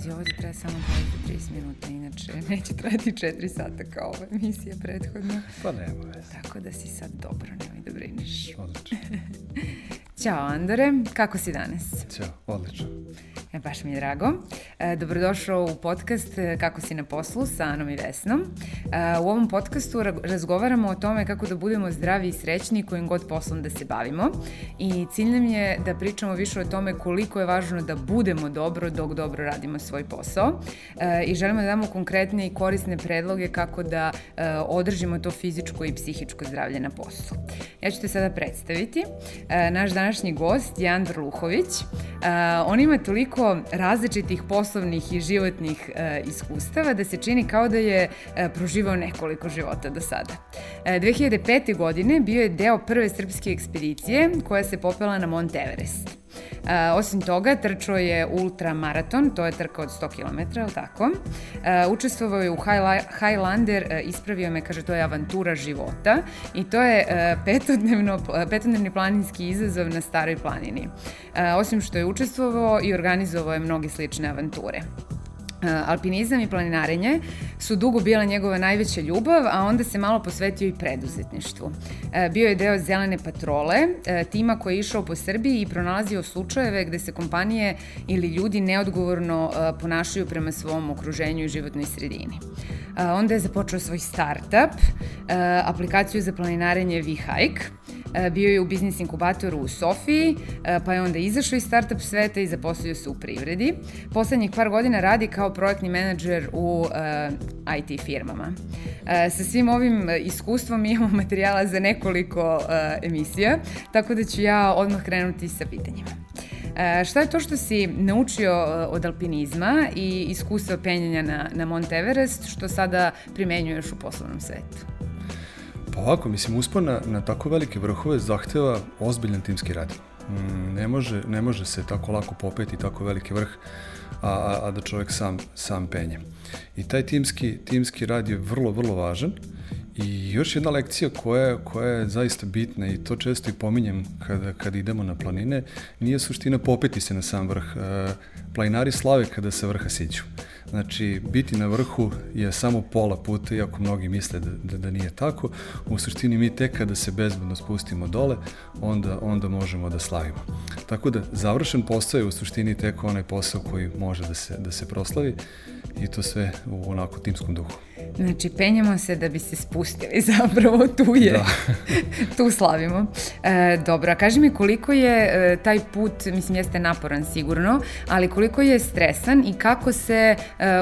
Pazi, ovo ti treba samo 30 minuta, inače neće trajati 4 sata kao ova emisija prethodna. Pa nema veze. Tako da si sad dobro, nemoj da brineš. Odlično. Ćao Andore, kako si danas? Ćao, odlično. E, baš mi je drago. E, dobrodošao u podcast e, Kako si na poslu sa Anom i Vesnom. E, u ovom podcastu razgovaramo o tome kako da budemo zdravi i srećni kojim god poslom da se bavimo. I cilj nam je da pričamo više o tome koliko je važno da budemo dobro dok dobro radimo svoj posao. E, I želimo da damo konkretne i korisne predloge kako da e, održimo to fizičko i psihičko zdravlje na poslu. Ja ću te sada predstaviti. E, naš današnji gost je Andar Luhović. E, on ima toliko različitih poslovnih i životnih e, iskustava da se čini kao da je e, proživao nekoliko života do sada. E, 2005. godine bio je deo prve srpske ekspedicije koja se popela na Mont Everest. E, osim toga, trčao je ultramaraton, to je trka od 100 km, ali tako. E, učestvovao je u Highlander, e, ispravio me, kaže, to je avantura života i to je e, petodnevno, petodnevni planinski izazov na staroj planini. E, osim što je učestvovao i organizovao je mnoge slične avanture. Eh, alpinizam i planinarenje su dugo bila njegova najveća ljubav, a onda se malo posvetio i preduzetništvu. Eh, bio je deo zelene patrole, eh, tima koji je išao po Srbiji i pronalazio slučajeve gde se kompanije ili ljudi neodgovorno ponašaju prema svom okruženju i životnoj sredini. Onda je započeo svoj startup, aplikaciju za planinarenje V-Hike, bio je u biznis inkubatoru u Sofiji, e, pa je onda izašao iz startup sveta i zaposlio se u privredi. Poslednjih par godina radi kao projektni menadžer u e, IT firmama. Sa svim ovim iskustvom imamo materijala za nekoliko emisija, tako da ću ja odmah krenuti sa pitanjima. šta je to što si naučio od alpinizma i iskustva penjanja na, na Mont Everest, što sada primenjuješ u poslovnom svetu? Pa ovako, mislim, uspon na, na tako velike vrhove zahteva ozbiljan timski rad. Mm, ne, može, ne može se tako lako popeti tako veliki vrh, a, a, a da čovjek sam, sam penje. I taj timski, timski rad je vrlo, vrlo važan. I još jedna lekcija koja, koja je zaista bitna i to često i pominjem kada, kada idemo na planine, nije suština popeti se na sam vrh. E, planinari slave kada se vrha siđu. Znači, biti na vrhu je samo pola puta, iako mnogi misle da, da, da nije tako. U suštini mi tek kada se bezbedno spustimo dole, onda, onda možemo da slavimo. Tako da, završen posao je u suštini tek onaj posao koji može da se, da se proslavi i to sve u onako timskom duhu. Znači, penjamo se da bi se spustili zapravo, tu je, da. tu slavimo. E, dobro, a kaži mi koliko je e, taj put, mislim jeste naporan sigurno, ali koliko je stresan i kako se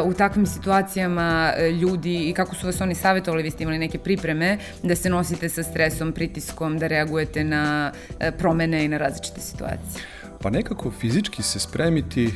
u takvim situacijama e, ljudi i kako su vas oni savjetovali, vi ste imali neke pripreme da se nosite sa stresom, pritiskom, da reagujete na e, promene i na različite situacije? Pa nekako fizički se spremiti e,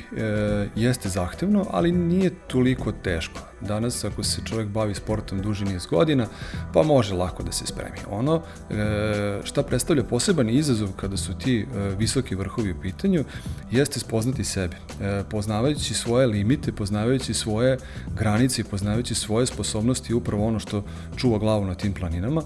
jeste zahtevno, ali nije toliko teško. Danas ako se čovjek bavi sportom duži niz godina, pa može lako da se spremi. Ono e, šta predstavlja poseban izazov kada su ti e, visoki vrhovi u pitanju, jeste spoznati sebe. E, poznavajući svoje limite, poznavajući svoje granice i poznavajući svoje sposobnosti upravo ono što čuva glavu na tim planinama,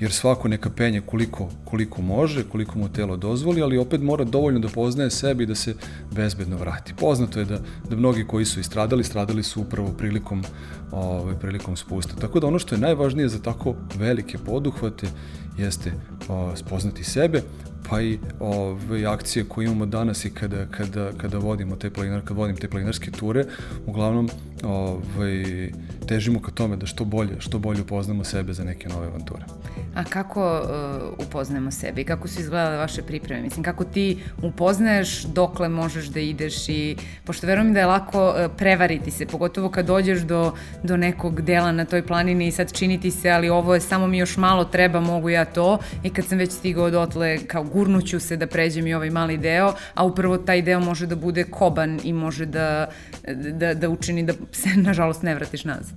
jer svako neka penje koliko, koliko može, koliko mu telo dozvoli, ali opet mora dovoljno da poznaje sebe i da se bezbedno vrati. Poznato je da, da mnogi koji su istradali, stradali su upravo prilikom ovaj, prilikom spusta. Tako da ono što je najvažnije za tako velike poduhvate jeste o, spoznati sebe, pa i ove akcije koje imamo danas i kada, kada, kada vodimo te planinar, kad vodim te planinarske ture, uglavnom ovaj, težimo ka tome da što bolje, što bolje upoznamo sebe za neke nove avanture. A kako uh, upoznamo sebe i kako su izgledale vaše pripreme? Mislim, kako ti upoznaješ dokle možeš da ideš i, pošto verujem da je lako uh, prevariti se, pogotovo kad dođeš do, do nekog dela na toj planini i sad činiti se, ali ovo je samo mi još malo treba, mogu ja to i kad sam već stigao dotle, kao gurnuću se da pređem i ovaj mali deo, a upravo taj deo može da bude koban i može da, da, da učini da se, nažalost, ne vratiš nazad.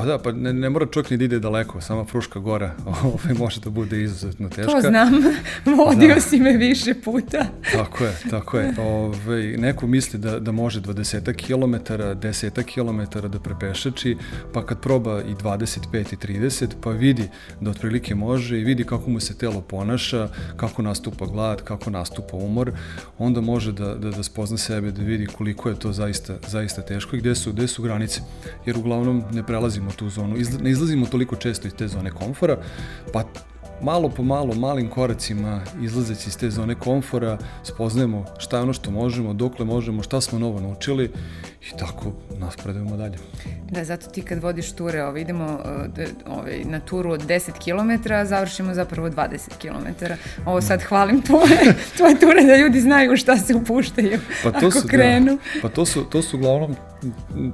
Pa da, pa ne, ne mora čovjek ni da ide daleko, sama Fruška gora ovaj, može da bude izuzetno teška. To znam, vodio da. si me više puta. tako je, tako je. Ove, ovaj, neko misli da, da može 20 km, 10 km da prepešači, pa kad proba i 25 i 30, pa vidi da otprilike može i vidi kako mu se telo ponaša, kako nastupa glad, kako nastupa umor, onda može da, da, da spozna sebe, da vidi koliko je to zaista, zaista teško i gde su, gde su granice. Jer uglavnom ne prelazimo tu zonu, ne izlazimo toliko često iz te zone komfora, pa malo po malo, malim koracima, izlazeći iz te zone komfora, spoznajemo šta je ono što možemo, dokle možemo, šta smo novo naučili i tako nas predajemo dalje. Da, zato ti kad vodiš ture, ovo, idemo uh, ovaj, na turu od 10 km, završimo zapravo 20 km. Ovo sad hvalim tvoje, tvoje ture da ljudi znaju šta se upuštaju pa to ako su, da. krenu. Da, pa to su, to su uglavnom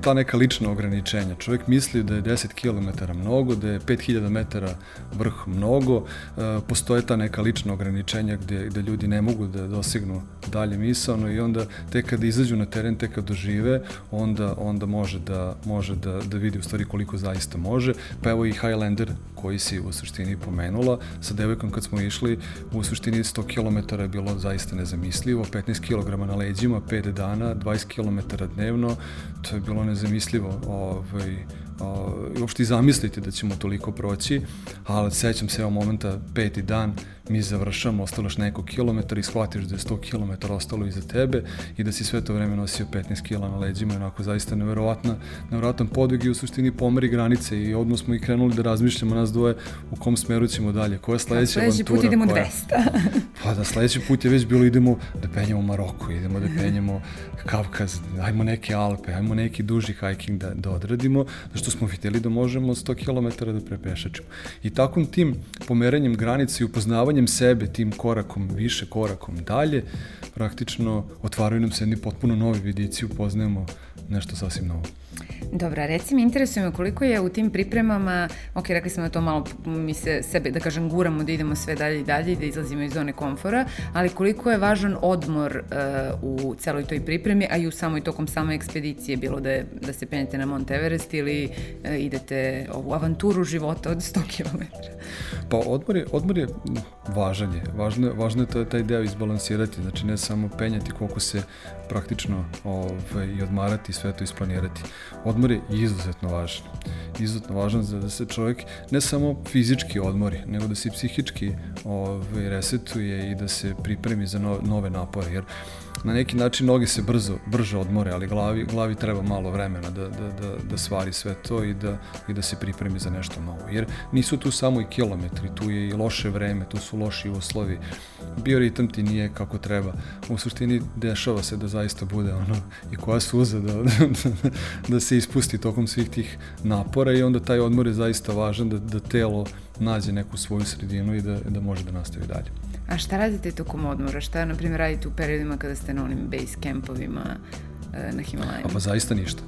ta neka lična ograničenja. Čovjek misli da je 10 km mnogo, da je 5000 metara vrh mnogo, e, postoje ta neka lična ograničenja gde, gde ljudi ne mogu da dosignu dalje misalno i onda tek kad izađu na teren, tek kad dožive, onda, onda može, da, može da, da vidi u stvari koliko zaista može. Pa evo i Highlander koji si u suštini pomenula, sa devojkom kad smo išli, u suštini 100 km je bilo zaista nezamislivo, 15 kg na leđima, 5 dana, 20 km dnevno, to je bilo nezamislivo. Ovaj, i uopšte i zamisliti da ćemo toliko proći, ali sećam se evo momenta, peti dan, mi završamo, ostalo još neko kilometar i shvatiš da je 100 km ostalo iza tebe i da si sve to vreme nosio 15 kg na leđima, onako zaista neverovatna, neverovatan podvig i u suštini pomeri granice i odmah smo i krenuli da razmišljamo nas dvoje u kom smeru ćemo dalje, koja je sledeća avantura. Sledeći put idemo 200. pa da, sledeći put je već bilo idemo da penjemo Maroko, idemo da penjemo Kavkaz, ajmo neke Alpe, ajmo neki duži hiking da, da odradimo, da što smo videli da možemo 100 km da prepešačimo. I takvom tim pomeranjem granice i upoznavanjem sebe tim korakom više, korakom dalje, praktično otvaraju nam se jedni potpuno novi vidici, upoznajemo nešto sasvim novo. Dobra, reci mi, interesuje me koliko je u tim pripremama, ok, rekli smo da to malo mi se sebe, da kažem, guramo da idemo sve dalje i dalje i da izlazimo iz zone komfora, ali koliko je važan odmor uh, u celoj toj pripremi, a i u samoj tokom same ekspedicije, bilo da, je, da se penjete na Mount Everest ili uh, idete ovu avanturu života od 100 km? Pa odmor je, odmor je važan je, važno, važno je taj, taj deo izbalansirati, znači ne samo penjati koliko se praktično ovaj, i odmarati i sve to isplanirati. Odmor je izuzetno važan. Izuzetno važan za da se čovjek ne samo fizički odmori, nego da se psihički ovaj, resetuje i da se pripremi za no, nove napore, jer na neki način noge se brzo, brže odmore, ali glavi, glavi treba malo vremena da, da, da, da stvari sve to i da, i da se pripremi za nešto novo. Jer nisu tu samo i kilometri, tu je i loše vreme, tu su loši uslovi, bioritam ti nije kako treba. U suštini dešava se da zaista bude ono i koja suza da, da, da se ispusti tokom svih tih napora i onda taj odmor je zaista važan da, da telo nađe neku svoju sredinu i da, da može da nastavi dalje. A šta radite tokom odmora? Šta, na primjer, radite u periodima kada ste na onim base campovima e, na Himalajima? Pa zaista ništa.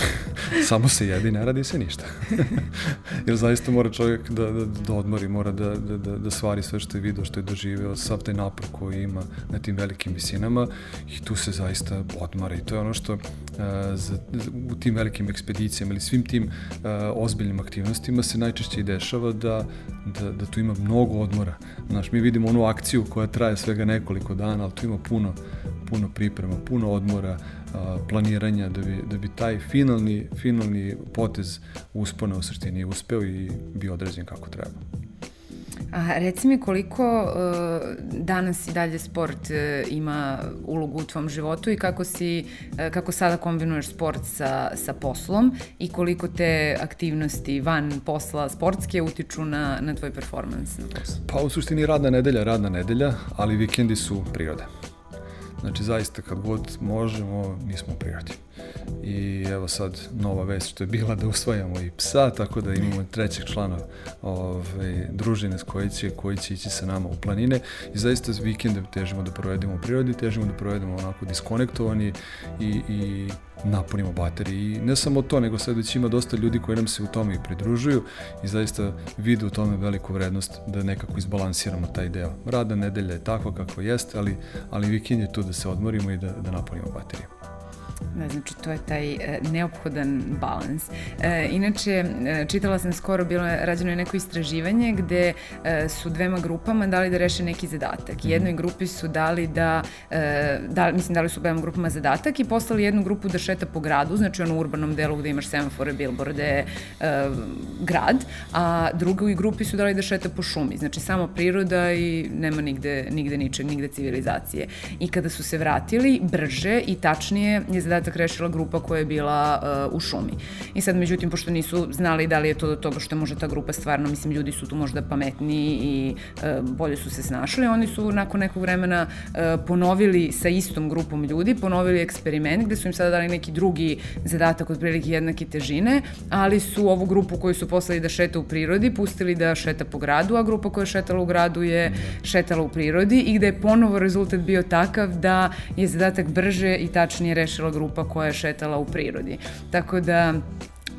Samo se jedi, ne radi se ništa. Jer zaista mora čovjek da, da, da odmori, mora da, da, da, da stvari sve što je vidio, što je doživeo, sav taj napor koji ima na tim velikim visinama i tu se zaista odmara i to je ono što uh, za, u tim velikim ekspedicijama ili svim tim uh, ozbiljnim aktivnostima se najčešće i dešava da, da, da tu ima mnogo odmora. Znaš, mi vidimo onu akciju koja traje svega nekoliko dana, ali tu ima puno, puno priprema, puno odmora, planiranja da bi, da bi taj finalni, finalni potez uspona u suštini uspeo i bio određen kako treba. A reci mi koliko uh, danas i dalje sport uh, ima ulogu u tvom životu i kako si, uh, kako sada kombinuješ sport sa, sa poslom i koliko te aktivnosti van posla sportske utiču na, na tvoj performans na poslu? Pa u suštini radna nedelja, radna nedelja, ali vikendi su priroda. Znači, zaista kad god možemo, mi smo u prirodi. I evo sad nova vest što je bila da usvajamo i psa, tako da imamo trećeg člana ove, družine s koji će, koji će ići sa nama u planine i zaista s vikendem težimo da provedemo u prirodi, težimo da provedemo onako diskonektovani i, i napunimo baterije. I ne samo to, nego sad već ima dosta ljudi koji nam se u tome i pridružuju i zaista vide u tome veliku vrednost da nekako izbalansiramo taj deo. Rada nedelja je takva kako jeste, ali, ali vikend je tu da se odmorimo i da, da napunimo baterije. Da, znači to je taj e, neophodan balans. E, inače, e, čitala sam skoro, bilo je rađeno je neko istraživanje gde e, su dvema grupama dali da reše neki zadatak. Mm. Jednoj grupi su dali da, e, da, mislim, dali su dvema grupama zadatak i poslali jednu grupu da šeta po gradu, znači ono u urbanom delu gde imaš semafore, bilborde, e, grad, a drugoj grupi su dali da šeta po šumi, znači samo priroda i nema nigde, nigde ničeg, nigde civilizacije. I kada su se vratili, brže i tačnije je zadatak rešila grupa koja je bila uh, u šumi. I sad, međutim, pošto nisu znali da li je to do toga što može ta grupa stvarno, mislim, ljudi su tu možda pametniji i uh, bolje su se snašli, oni su nakon nekog vremena uh, ponovili sa istom grupom ljudi, ponovili eksperiment gde su im sada dali neki drugi zadatak od prilike jednake težine, ali su ovu grupu koju su poslali da šeta u prirodi pustili da šeta po gradu, a grupa koja je šetala u gradu je šetala u prirodi i gde je ponovo rezultat bio takav da je zadatak brže i tačnije rešila grupa koja je šetala u prirodi. Tako da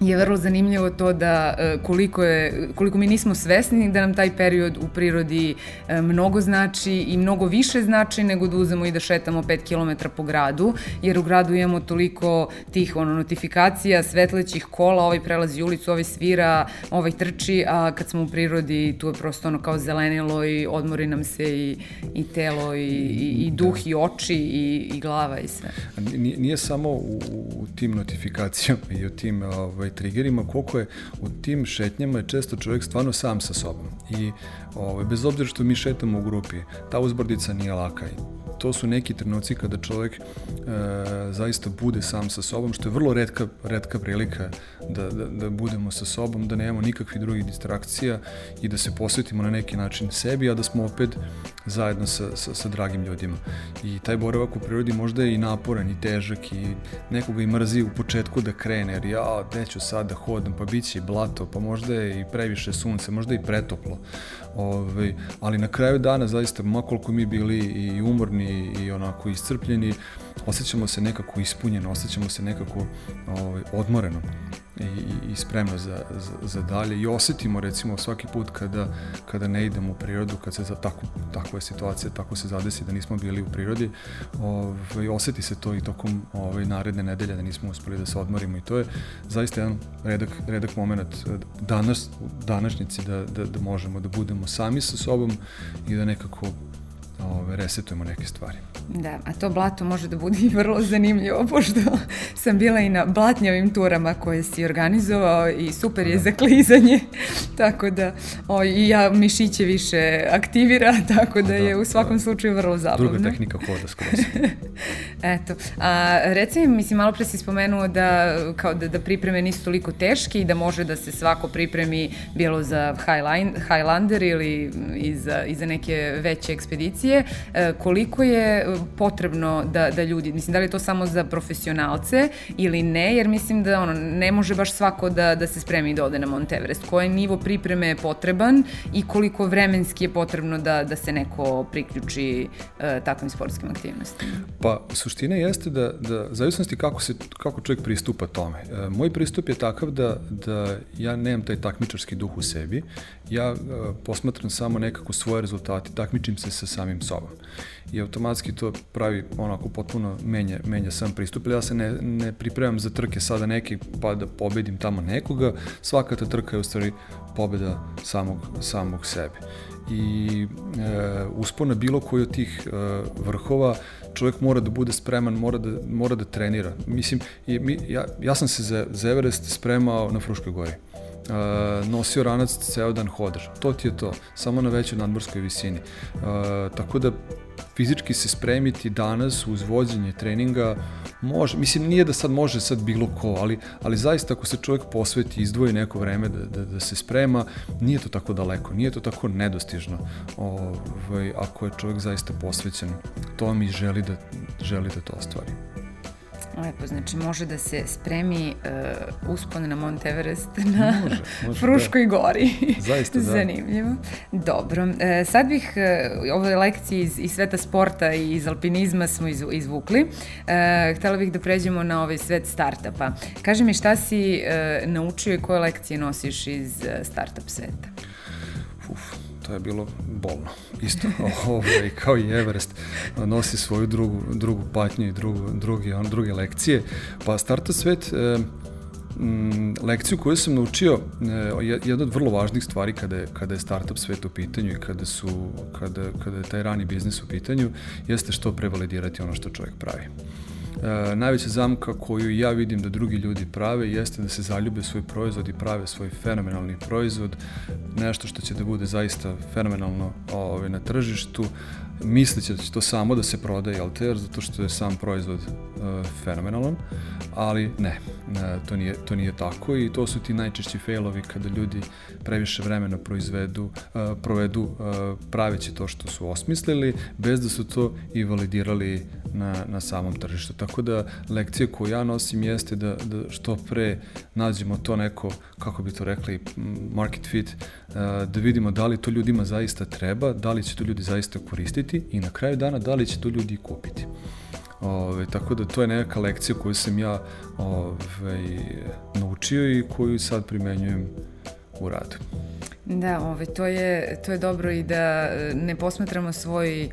je vrlo zanimljivo to da e, koliko, je, koliko mi nismo svesni da nam taj period u prirodi e, mnogo znači i mnogo više znači nego da uzemo i da šetamo 5 km po gradu, jer u gradu imamo toliko tih ono, notifikacija, svetlećih kola, ovaj prelazi ulicu, ovaj svira, ovaj trči, a kad smo u prirodi tu je prosto ono kao zelenilo i odmori nam se i, i telo i, i, i duh i oči i, i glava i sve. Nije, nije samo u, u tim notifikacijama i u tim ovaj, triggerima, koliko je u tim šetnjama je često čovjek stvarno sam sa sobom. I ovaj, bez obzira što mi šetamo u grupi, ta uzbrdica nije laka to su neki trenuci kada čovjek e, zaista bude sam sa sobom, što je vrlo redka, redka prilika da, da, da budemo sa sobom, da nemamo nikakvih drugih distrakcija i da se posvetimo na neki način sebi, a da smo opet zajedno sa, sa, sa dragim ljudima. I taj boravak u prirodi možda je i naporan i težak i nekoga i mrzi u početku da krene, jer ja neću sad da hodam, pa bit će i blato, pa možda je i previše sunce, možda i pretoplo. Ove, ovaj, ali na kraju dana zaista, makoliko mi bili i umorni i onako iscrpljeni, osjećamo se nekako ispunjeno, osjećamo se nekako ovaj, odmoreno i, i spremno za, za, za dalje. I osetimo recimo svaki put kada, kada ne idemo u prirodu, kad se za tako, takva situacija, tako se zadesi da nismo bili u prirodi, ovaj, oseti se to i tokom ovaj, naredne nedelje da nismo uspeli da se odmorimo. I to je zaista jedan redak, redak moment danas, današnjici da, da, da možemo da budemo sami sa sobom i da nekako ove, resetujemo neke stvari. Da, a to blato može da bude i vrlo zanimljivo, pošto sam bila i na blatnjavim turama koje si organizovao i super je da. za klizanje, tako da o, i ja mišiće više aktivira, tako da, da je u svakom da. slučaju vrlo zabavno. Druga tehnika hoda skroz. Eto, a reci mi, mislim, malo pre si spomenuo da, kao da, da pripreme nisu toliko teške i da može da se svako pripremi bilo za Highline, Highlander ili i za, i za neke veće ekspedicije. E, koliko je potrebno da, da ljudi, mislim, da li je to samo za profesionalce ili ne, jer mislim da ono, ne može baš svako da, da se spremi da ode na Monteverest. Koji nivo pripreme je potreban i koliko vremenski je potrebno da, da se neko priključi uh, takvim sportskim aktivnostima? Pa, suština jeste da, da zavisnosti kako, se, kako čovjek pristupa tome. E, moj pristup je takav da, da ja nemam taj takmičarski duh u sebi, ja e, posmatram samo nekako svoje rezultate, takmičim se sa samim sobom i automatski to pravi onako potpuno menja, menja sam pristup. Ja se ne, ne pripremam za trke sada neki pa da pobedim tamo nekoga, svaka ta trka je u stvari pobeda samog, samog sebe. I e, uspona bilo koji od tih e, vrhova čovjek mora da bude spreman, mora da, mora da trenira. Mislim, i, mi, ja, ja sam se za, za Everest spremao na Fruškoj gori. Uh, nosio ranac ceo dan hodaš. To ti je to, samo na većoj nadmorskoj visini. Uh, tako da fizički se spremiti danas uz vođenje treninga može, mislim nije da sad može sad bilo ko, ali, ali zaista ako se čovjek posveti, izdvoji neko vreme da, da, da se sprema, nije to tako daleko, nije to tako nedostižno ovaj, ako je čovjek zaista posvećen to mi želi da, želi da to ostvari. Lepo, znači može da se spremi uh, uspon na Mont Everest na može, može, Fruškoj da. gori. Zaista, da. Zanimljivo. Dobro, uh, sad bih uh, ove lekcije iz, iz sveta sporta i iz alpinizma smo iz, izvukli. Uh, htela bih da pređemo na ovaj svet startupa. Kaži mi šta si uh, naučio i koje lekcije nosiš iz startup sveta? Uf, to je bilo bolno. Isto, ovaj, kao i Everest, nosi svoju drugu, drugu patnju i drugu, drugi, on, druge lekcije. Pa Starta svet, e, m, lekciju koju sam naučio, e, jedna od vrlo važnih stvari kada je, kada je startup svet u pitanju i kada, su, kada, kada je taj rani biznis u pitanju, jeste što prevalidirati ono što čovjek pravi. E, najveća zamka koju ja vidim da drugi ljudi prave jeste da se zaljube svoj proizvod i prave svoj fenomenalni proizvod, nešto što će da bude zaista fenomenalno ovaj, na tržištu, misleći da će to samo da se prodaje, jel te, zato što je sam proizvod uh, fenomenalan, ali ne, ne, to, nije, to nije tako i to su ti najčešći failovi kada ljudi previše vremena proizvedu, uh, provedu uh, praveći to što su osmislili, bez da su to i validirali na, na samom tržištu. Tako da lekcija koju ja nosim jeste da, da što pre nađemo to neko, kako bi to rekli, market fit, uh, da vidimo da li to ljudima zaista treba, da li će to ljudi zaista koristiti i na kraju dana da li će to ljudi kupiti. Ove, tako da to je neka lekcija koju sam ja ove, naučio i koju sad primenjujem u radu. Da, ovaj, to, je, to je dobro i da e, ne posmatramo svoj e,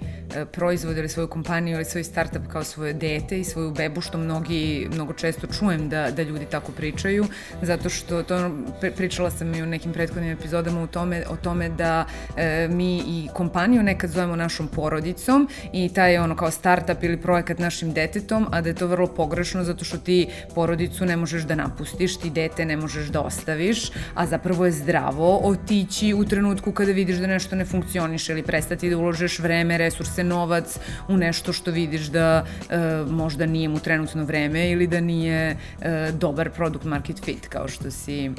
proizvod ili svoju kompaniju ili svoj startup kao svoje dete i svoju bebu, što mnogi, mnogo često čujem da, da ljudi tako pričaju, zato što to pričala sam i u nekim prethodnim epizodama u tome, o tome da e, mi i kompaniju nekad zovemo našom porodicom i taj je ono kao startup ili projekat našim detetom, a da je to vrlo pogrešno zato što ti porodicu ne možeš da napustiš, ti dete ne možeš da ostaviš, a zapravo je zdravo otići otići u trenutku kada vidiš da nešto ne funkcioniše ili prestati da uložeš vreme, resurse, novac u nešto što vidiš da e, možda nije mu trenutno vreme ili da nije e, dobar product market fit kao što si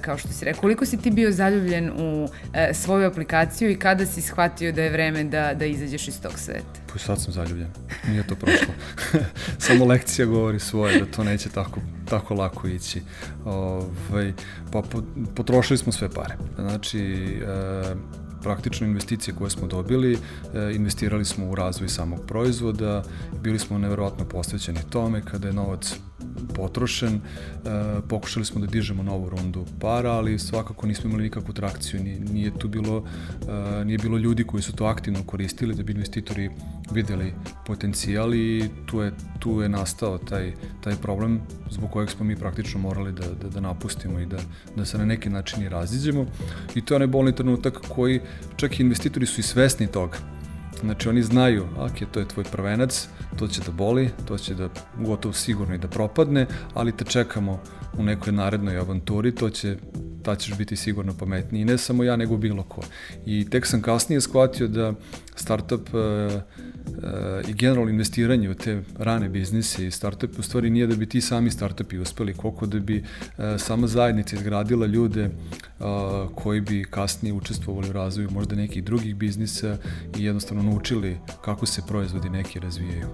kao što si rekao. Koliko si ti bio zaljubljen u e, svoju aplikaciju i kada si shvatio da je vreme da, da izađeš iz tog sveta? Pa sad sam zaljubljen. Nije to prošlo. Samo lekcija govori svoje da to neće tako, tako lako ići. Ove, ovaj, pa potrošili smo sve pare. Znači, e, praktično investicije koje smo dobili, e, investirali smo u razvoj samog proizvoda, bili smo neverovatno posvećeni tome kada je novac potrošen, e, pokušali smo da dižemo novu rundu para, ali svakako nismo imali nikakvu trakciju, nije, nije tu bilo, e, nije bilo ljudi koji su to aktivno koristili da bi investitori videli potencijal i tu je, tu je nastao taj, taj problem zbog kojeg smo mi praktično morali da, da, da napustimo i da, da se na neki način i raziđemo. I to je onaj bolni trenutak koji čak i investitori su i svesni toga Znači oni znaju, ok, to je tvoj prvenac, to će da boli, to će da gotovo sigurno i da propadne, ali te čekamo u nekoj narednoj avanturi, to će, ta ćeš biti sigurno pametniji. I ne samo ja, nego bilo ko. I tek sam kasnije shvatio da startup uh, uh, i generalno investiranje u te rane biznise i startup u stvari nije da bi ti sami startupi uspeli, koliko da bi uh, sama zajednica izgradila ljude uh, koji bi kasnije učestvovali u razvoju možda nekih drugih biznisa i jednostavno naučili kako se proizvodi neki razvijaju.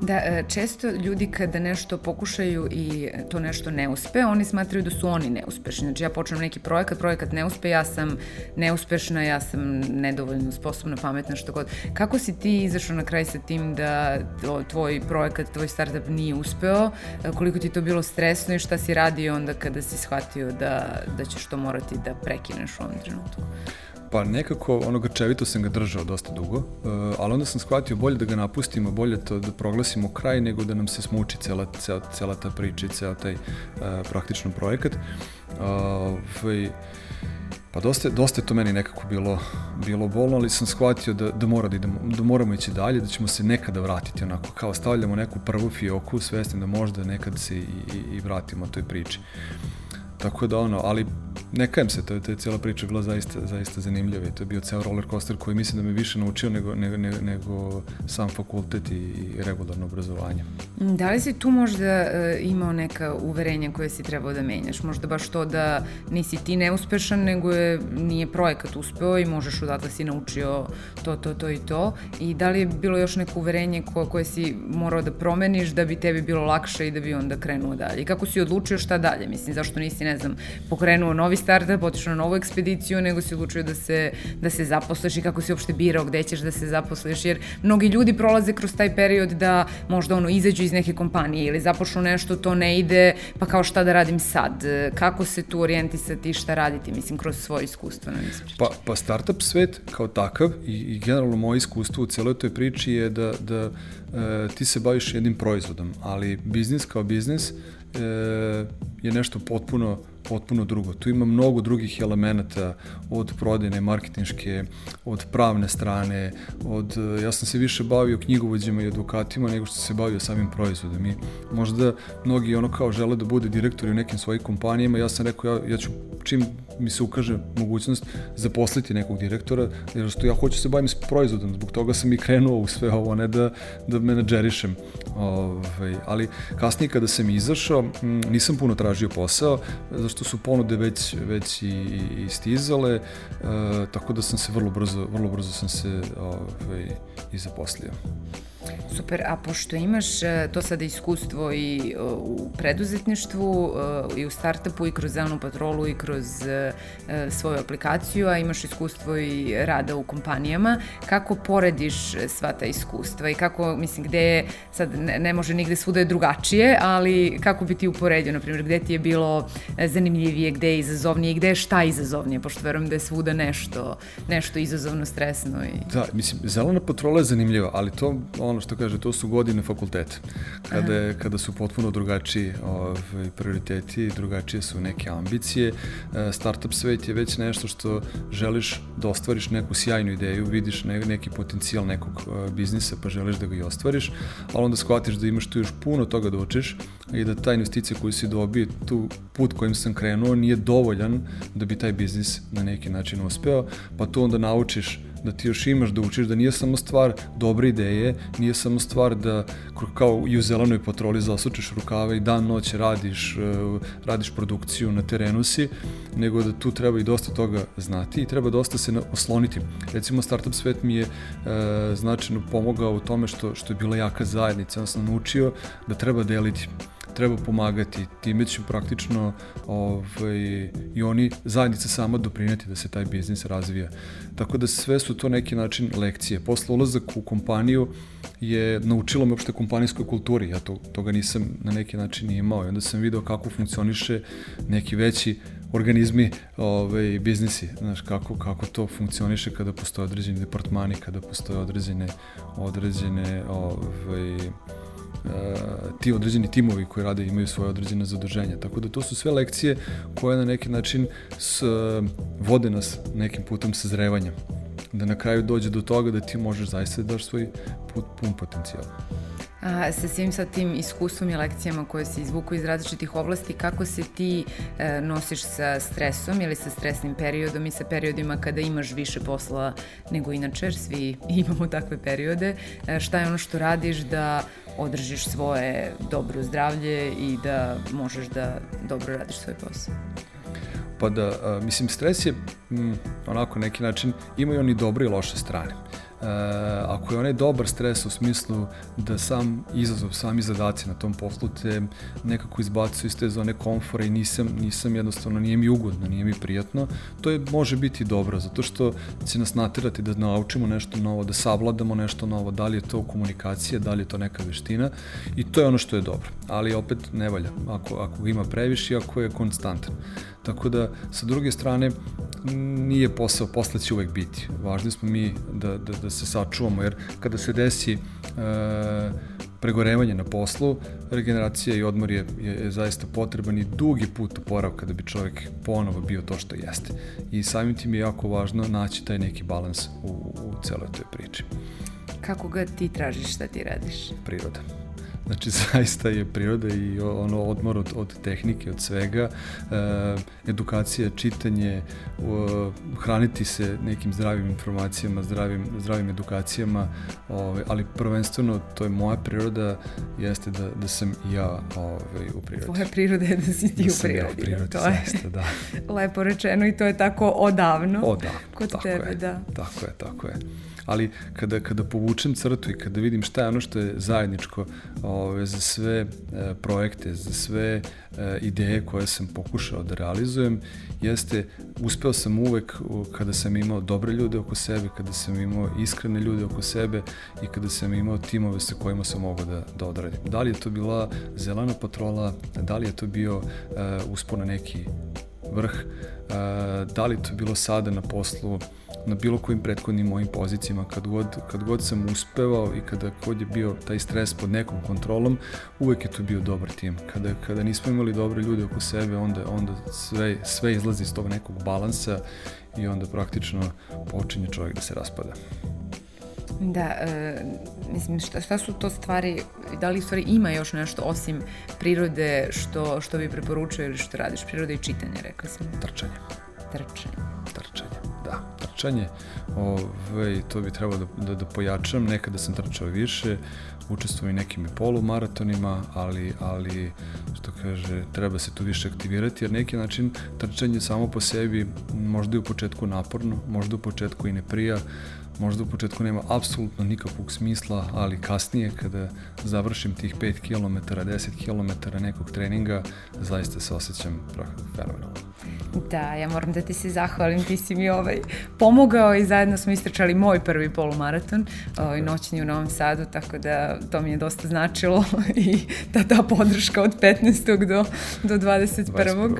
Da, e, često ljudi kada nešto pokušaju i to nešto ne uspe, oni smatraju da su oni neuspešni. Znači ja počnem neki projekat, projekat ne uspe, ja sam neuspešna, ja sam nedovoljno sposobna, pametna, što god. Kako si ti izašao na kraj sa tim da tvoj projekat, tvoj startup nije uspeo? E, koliko ti to bilo stresno i šta si radio onda kada si shvatio da, da ćeš to morati da prekineš u ovom trenutku? Pa nekako, ono grčevito sam ga držao dosta dugo, uh, ali onda sam shvatio bolje da ga napustimo, bolje to da proglasimo kraj nego da nam se smuči cela, cela, cela ta priča i cela taj uh, praktično projekat. Uh, Pa dosta, dosta je to meni nekako bilo, bilo bolno, ali sam shvatio da, da, mora da, idemo, da moramo ići dalje, da ćemo se nekada vratiti onako, kao stavljamo neku prvu fioku, svesni da možda nekad se i, i, i vratimo toj priči. Tako da ono, ali ne kajem se, to je, to je cijela priča bila zaista, zaista zanimljiva i to je bio ceo roller coaster koji mislim da me više naučio nego, nego, nego, sam fakultet i, i regularno obrazovanje. Da li si tu možda e, imao neka uverenja koje si trebao da menjaš? Možda baš to da nisi ti neuspešan, nego je, nije projekat uspeo i možeš odatle si naučio to, to, to i to. I da li je bilo još neko uverenje ko, koje si morao da promeniš da bi tebi bilo lakše i da bi onda krenuo dalje? I kako si odlučio šta dalje? Mislim, zašto nisi, ne znam, pokrenuo novi startup, otišao na novu ekspediciju, nego si odlučio da se, da se zaposliš i kako si uopšte birao gde ćeš da se zaposliš, jer mnogi ljudi prolaze kroz taj period da možda ono izađu iz neke kompanije ili započnu nešto, to ne ide, pa kao šta da radim sad? Kako se tu orijentisati i šta raditi, mislim, kroz svoje iskustvo? Ne pa, pa startup svet kao takav i, i generalno moje iskustvo u celoj toj priči je da, da ti se baviš jednim proizvodom, ali biznis kao biznis e, je nešto potpuno potpuno drugo. Tu ima mnogo drugih elemenata od prodajne, marketinške, od pravne strane, od, ja sam se više bavio knjigovođima i edukatima nego što se bavio samim proizvodom i možda mnogi ono kao žele da bude direktori u nekim svojim kompanijama, ja sam rekao ja, ja ću čim mi se ukaže mogućnost zaposliti nekog direktora, jer što ja hoću se bavim s proizvodom, zbog toga sam i krenuo u sve ovo, ne da, da menadžerišem. Ovaj, ali kasnije kada sam izašao, nisam puno tražio posao, zašto su ponude već, već i, i stizale, e, tako da sam se vrlo brzo, vrlo brzo sam se ovaj, i zaposlio. Super, a pošto imaš e, to sada iskustvo i e, u preduzetništvu e, i u startupu i kroz zelenu patrolu i kroz svoju aplikaciju, a imaš iskustvo i rada u kompanijama, kako porediš sva ta iskustva i kako, mislim, gde je, sad ne, ne može nigde svuda je drugačije, ali kako bi ti uporedio, na primjer, gde ti je bilo zanimljivije, gde je izazovnije i gde je šta izazovnije, pošto verujem da je svuda nešto, nešto izazovno, stresno. I... Da, mislim, zelena patrola je zanimljiva, ali to, ono što kaže, to su godine fakulteta, kada, je, kada su potpuno drugačiji ovaj, prioriteti, drugačije su neke ambicije. E, startup svet je već nešto što želiš da ostvariš neku sjajnu ideju, vidiš ne, neki potencijal nekog e, biznisa pa želiš da ga i ostvariš, ali onda shvatiš da imaš tu još puno toga da učiš i da ta investicija koju si dobio, tu put kojim sam krenuo nije dovoljan da bi taj biznis na neki način uspeo, pa tu onda naučiš da ti još imaš da učiš, da nije samo stvar dobre ideje, nije samo stvar da kao i u zelenoj patroli zasučeš rukave i dan noć radiš, e, radiš produkciju na terenu si, nego da tu treba i dosta toga znati i treba dosta se osloniti. Recimo Startup svet mi je e, značajno pomogao u tome što, što je bila jaka zajednica, sam naučio da treba deliti treba pomagati, time će praktično ovaj, i oni zajednica sama doprineti da se taj biznis razvija. Tako da sve su to neki način lekcije. Posle ulazak u kompaniju je naučilo me uopšte kompanijskoj kulturi, ja to, toga nisam na neki način imao i onda sam video kako funkcioniše neki veći organizmi ovaj, biznisi, znaš, kako, kako to funkcioniše kada postoje određeni departmani, kada postoje određene, određene ovaj, ti određeni timovi koji rade imaju svoje određene zaduženja. Tako da to su sve lekcije koje na neki način s, vode nas nekim putem sazrevanja. Da na kraju dođe do toga da ti možeš zaista da daš svoj put, pun potencijal a, sa svim sa tim iskustvom i lekcijama koje se izvuku iz različitih oblasti, kako se ti e, nosiš sa stresom ili sa stresnim periodom i sa periodima kada imaš više posla nego inače, jer svi imamo takve periode. E, šta je ono što radiš da održiš svoje dobro zdravlje i da možeš da dobro radiš svoj posao? Pa da, a, mislim, stres je m, onako neki način, imaju oni dobre i loše strane. E, ako je onaj dobar stres u smislu da sam izazov, sami zadaci na tom poslu te nekako izbacuju iz te zone komfora i nisam, nisam jednostavno, nije mi ugodno, nije mi prijatno, to je, može biti dobro, zato što će nas natirati da naučimo nešto novo, da savladamo nešto novo, da li je to komunikacija, da li je to neka veština i to je ono što je dobro, ali opet ne valja, ako, ako ima previše, ako je konstantan. Tako da, sa druge strane, nije posao, posle će uvek biti. Važni smo mi da, da, da se sačuvamo, jer kada se desi e, pregorevanje na poslu, regeneracija i odmor je, je, je zaista potreban i dugi put oporavka da bi čovjek ponovo bio to što jeste. I samim tim je jako važno naći taj neki balans u, u celoj toj priči. Kako ga ti tražiš, šta ti radiš? Priroda. Znači, zaista je priroda i ono odmor od, od tehnike, od svega, e, edukacija, čitanje, e, hraniti se nekim zdravim informacijama, zdravim, zdravim edukacijama, ove, ali prvenstveno to je moja priroda, jeste da, da sam ja ove, u prirodi. Tvoja priroda je da si ti da u prirodi. Ja u prirodi, to zaista, da. Lepo rečeno i to je tako odavno. Odavno, kod tako tebe, je, da. Tako je, tako je. Ali kada, kada povučem crtu i kada vidim šta je ono što je zajedničko ove, za sve e, projekte, za sve e, ideje koje sam pokušao da realizujem, jeste, uspeo sam uvek kada sam imao dobre ljude oko sebe, kada sam imao iskrene ljude oko sebe i kada sam imao timove sa kojima sam mogao da, da odradim. Da li je to bila zelena patrola, da li je to bio uh, uspon neki vrh, da li to bilo sada na poslu, na bilo kojim prethodnim mojim pozicijama, kad god, kad god sam uspevao i kada god je bio taj stres pod nekom kontrolom, uvek je to bio dobar tim. Kada, kada nismo imali dobre ljude oko sebe, onda, onda sve, sve izlazi iz tog nekog balansa i onda praktično počinje čovjek da se raspada. Da, e, mislim, šta, šta su to stvari, da li stvari ima još nešto osim prirode što, što bi preporučio ili što radiš? Prirode i čitanje, rekao sam. Trčanje. Trčanje. Trčanje, da. Trčanje, ove, to bi trebalo da, da, da pojačam, nekada sam trčao više, učestvujem i nekim i polumaratonima, ali, ali što kaže, treba se tu više aktivirati, jer neki način trčanje samo po sebi možda i u početku naporno, možda u početku i ne prija, možda u početku nema apsolutno nikakvog smisla, ali kasnije kada završim tih 5 km, 10 km nekog treninga, zaista se osjećam fenomenalno. Da, ja moram da ti se zahvalim, ti si mi ovaj pomogao i zajedno smo istračali moj prvi polumaraton ovaj, noćni u Novom Sadu, tako da to mi je dosta značilo i ta, ta podrška od 15. do, do 21. 21.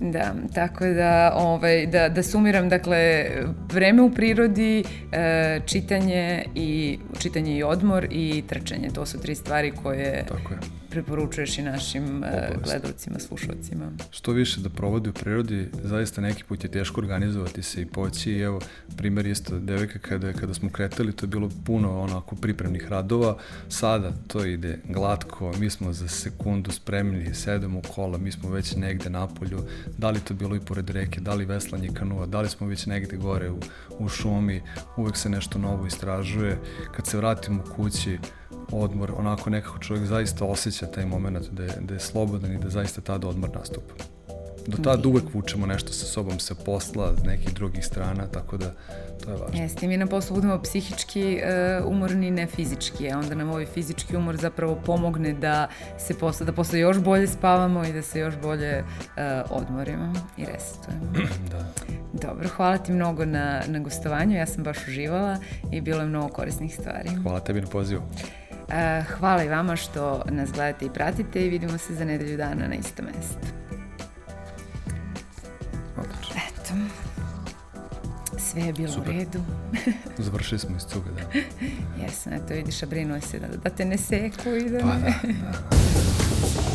Da. da, tako da, ovaj, da, da sumiram, dakle, vreme u prirodi, e, čitanje i čitanje i odmor i trčanje, to su tri stvari koje tako je preporučuješ i našim e, Obavisno. gledalcima, slušalcima. Što više da provodi u prirodi, zaista neki put je teško organizovati se i poći. I evo, primer isto devojka kada, kada smo kretali, to je bilo puno onako pripremnih radova. Sada to ide glatko, mi smo za sekundu spremni, sedemo u kola, mi smo već negde na polju, da li to bilo i pored reke, da li veslanje kanua, da li smo već negde gore u, u šumi, uvek se nešto novo istražuje. Kad se vratimo kući, odmor, onako nekako čovjek zaista osjeća taj moment da je, da je slobodan i da zaista tada odmor nastupa. Do tada uvek vučemo nešto sa sobom sa posla, nekih drugih strana, tako da to je važno. Jeste, mi na poslu budemo psihički uh, umorni, ne fizički, a onda nam ovaj fizički umor zapravo pomogne da se posle, da posle još bolje spavamo i da se još bolje uh, odmorimo i resetujemo. da. Dobro, hvala ti mnogo na, na gostovanju, ja sam baš uživala i bilo je mnogo korisnih stvari. Hvala tebi na pozivu. Uh, hvala i vama što nas gledate i pratite i vidimo se za nedelju dana na isto mesto. Odlično. Eto. Sve je bilo Super. u redu. Završili smo iz cuga, da. Jesam, eto vidiš, a brinuo se da, da te ne seku i da pa, ne... da, da.